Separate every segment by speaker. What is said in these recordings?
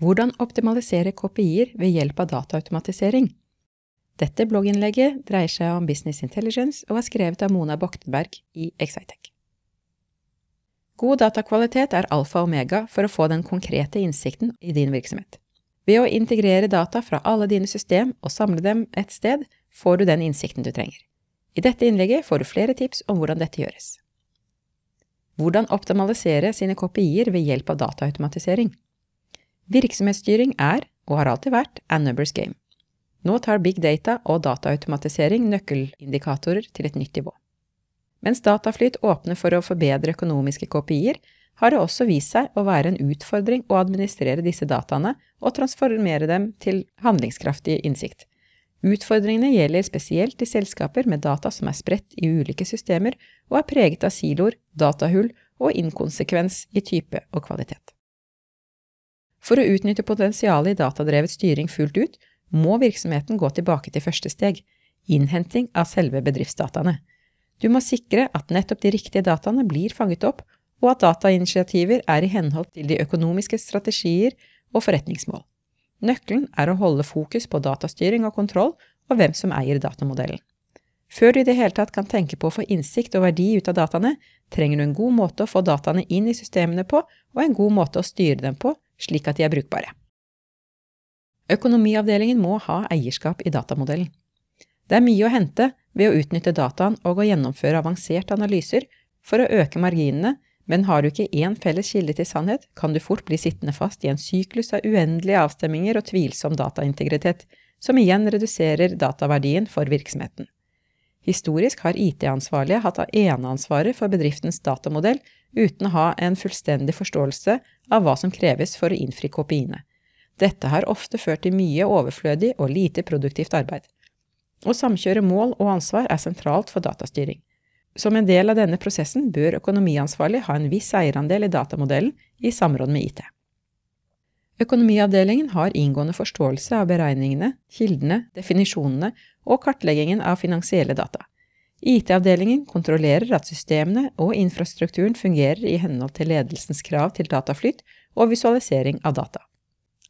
Speaker 1: Hvordan optimalisere KPI-er ved hjelp av dataautomatisering? Dette blogginnlegget dreier seg om business intelligence og er skrevet av Mona Boktenberg i Excitec. God datakvalitet er alfa og omega for å få den konkrete innsikten i din virksomhet. Ved å integrere data fra alle dine system og samle dem et sted, får du den innsikten du trenger. I dette innlegget får du flere tips om hvordan dette gjøres. Hvordan optimalisere sine kopier ved hjelp av dataautomatisering. Virksomhetsstyring er, og har alltid vært, a numbers game. Nå tar big data og dataautomatisering nøkkelindikatorer til et nytt nivå. Mens Dataflyt åpner for å forbedre økonomiske kopier, har det også vist seg å være en utfordring å administrere disse dataene og transformere dem til handlingskraftig innsikt. Utfordringene gjelder spesielt i selskaper med data som er spredt i ulike systemer og er preget av siloer, datahull og inkonsekvens i type og kvalitet. For å utnytte potensialet i datadrevet styring fullt ut, må virksomheten gå tilbake til første steg, innhenting av selve bedriftsdataene. Du må sikre at nettopp de riktige dataene blir fanget opp, og at datainitiativer er i henhold til de økonomiske strategier og forretningsmål. Nøkkelen er å holde fokus på datastyring og kontroll og hvem som eier datamodellen. Før du i det hele tatt kan tenke på å få innsikt og verdi ut av dataene, trenger du en god måte å få dataene inn i systemene på, og en god måte å styre dem på, slik at de er brukbare. Økonomiavdelingen må ha eierskap i datamodellen. Det er mye å hente ved å utnytte dataen og å gjennomføre avanserte analyser for å øke marginene, men har du ikke én felles kilde til sannhet, kan du fort bli sittende fast i en syklus av uendelige avstemminger og tvilsom dataintegritet, som igjen reduserer dataverdien for virksomheten. Historisk har IT-ansvarlige hatt eneansvaret for bedriftens datamodell uten å ha en fullstendig forståelse av hva som kreves for å innfri kopiene. Dette har ofte ført til mye overflødig og lite produktivt arbeid. Å samkjøre mål og ansvar er sentralt for datastyring. Som en del av denne prosessen bør økonomiansvarlig ha en viss eierandel i datamodellen i samråd med IT. Økonomiavdelingen har inngående forståelse av beregningene, kildene, definisjonene og kartleggingen av finansielle data. IT-avdelingen kontrollerer at systemene og infrastrukturen fungerer i henhold til ledelsens krav til dataflyt og visualisering av data.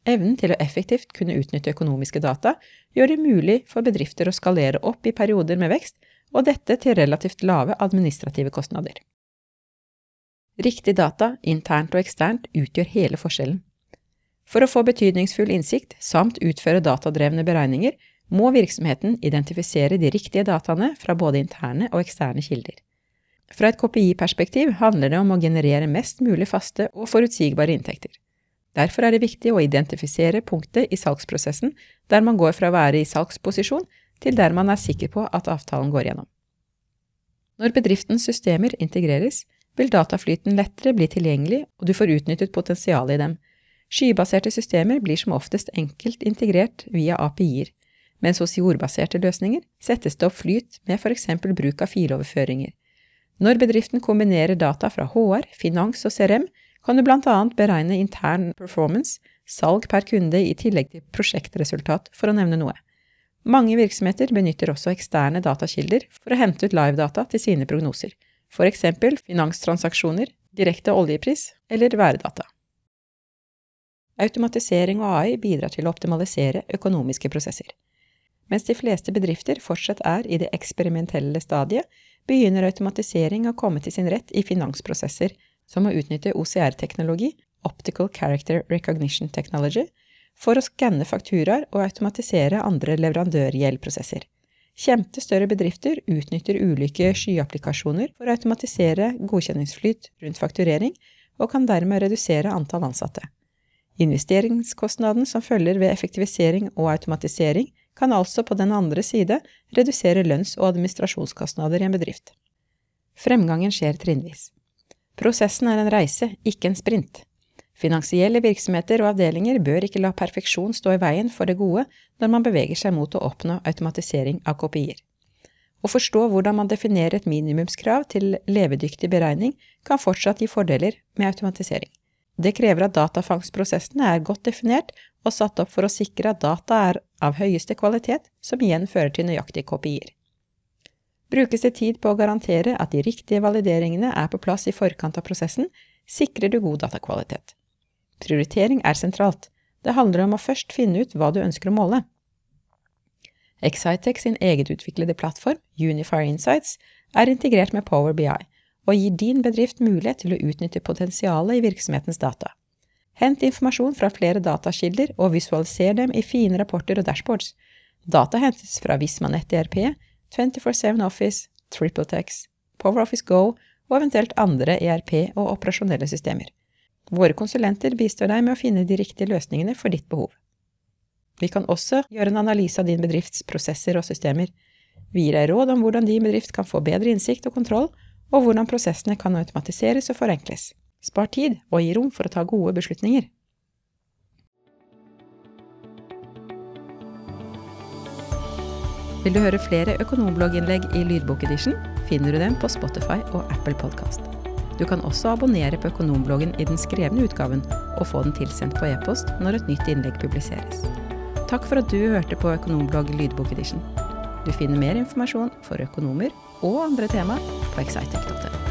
Speaker 1: Evnen til å effektivt kunne utnytte økonomiske data gjør det mulig for bedrifter å skalere opp i perioder med vekst, og dette til relativt lave administrative kostnader. Riktig data, internt og eksternt, utgjør hele forskjellen. For å få betydningsfull innsikt samt utføre datadrevne beregninger må virksomheten identifisere de riktige dataene fra både interne og eksterne kilder. Fra et KPI-perspektiv handler det om å generere mest mulig faste og forutsigbare inntekter. Derfor er det viktig å identifisere punktet i salgsprosessen der man går fra å være i salgsposisjon til der man er sikker på at avtalen går gjennom. Når bedriftens systemer integreres, vil dataflyten lettere bli tilgjengelig, og du får utnyttet potensialet i dem. Skybaserte systemer blir som oftest enkelt integrert via API-er, mens hos jordbaserte løsninger settes det opp flyt med eksempel bruk av filoverføringer. Når bedriften kombinerer data fra HR, finans og CRM, kan du annet beregne intern performance, salg per kunde i tillegg til prosjektresultat, for å nevne noe. Mange virksomheter benytter også eksterne datakilder for å hente ut livedata til sine prognoser, eksempel finanstransaksjoner, direkte oljepris eller værdata. Automatisering og AI bidrar til å optimalisere økonomiske prosesser. Mens de fleste bedrifter fortsatt er i det eksperimentelle stadiet, begynner automatisering å komme til sin rett i finansprosesser, som å utnytte OCR-teknologi, Optical Character Recognition Technology, for å skanne fakturaer og automatisere andre leverandørgjeldprosesser. Kjente større bedrifter utnytter ulike skyapplikasjoner for å automatisere godkjenningsflyt rundt fakturering, og kan dermed redusere antall ansatte. Investeringskostnaden som følger ved effektivisering og automatisering, kan altså på den andre side redusere lønns- og administrasjonskostnader i en bedrift. Fremgangen skjer trinnvis. Prosessen er en reise, ikke en sprint. Finansielle virksomheter og avdelinger bør ikke la perfeksjon stå i veien for det gode når man beveger seg mot å oppnå automatisering av kopier. Å forstå hvordan man definerer et minimumskrav til levedyktig beregning, kan fortsatt gi fordeler med automatisering. Det krever at datafangstprosessene er godt definert og satt opp for å sikre at data er av høyeste kvalitet, som igjen fører til nøyaktige kopier. Brukes det tid på å garantere at de riktige valideringene er på plass i forkant av prosessen, sikrer du god datakvalitet. Prioritering er sentralt. Det handler om å først finne ut hva du ønsker å måle. Excitec sin egenutviklede plattform, Unifier Insights, er integrert med Power BI og gir din bedrift mulighet til å utnytte potensialet i virksomhetens data. Hent informasjon fra flere datakilder og visualiser dem i fine rapporter og dashboards. Data hentes fra Vismanet ERP, 24-7 Office, TripleTex, PowerOffice Go og eventuelt andre ERP- og operasjonelle systemer. Våre konsulenter bistår deg med å finne de riktige løsningene for ditt behov. Vi kan også gjøre en analyse av din bedrifts prosesser og systemer. Vi gir deg råd om hvordan din bedrift kan få bedre innsikt og kontroll, og hvordan prosessene kan automatiseres og forenkles. Spar tid og gi rom for å ta gode beslutninger. Vil du høre flere økonomblogginnlegg i lydbokedition, finner du dem på Spotify og Apple Podkast. Du kan også abonnere på Økonombloggen i den skrevne utgaven og få den tilsendt på e-post når et nytt innlegg publiseres. Takk for at du hørte på Økonomblogg lydbok edition. Du finner mer informasjon for økonomer og andre tema på excitec.no.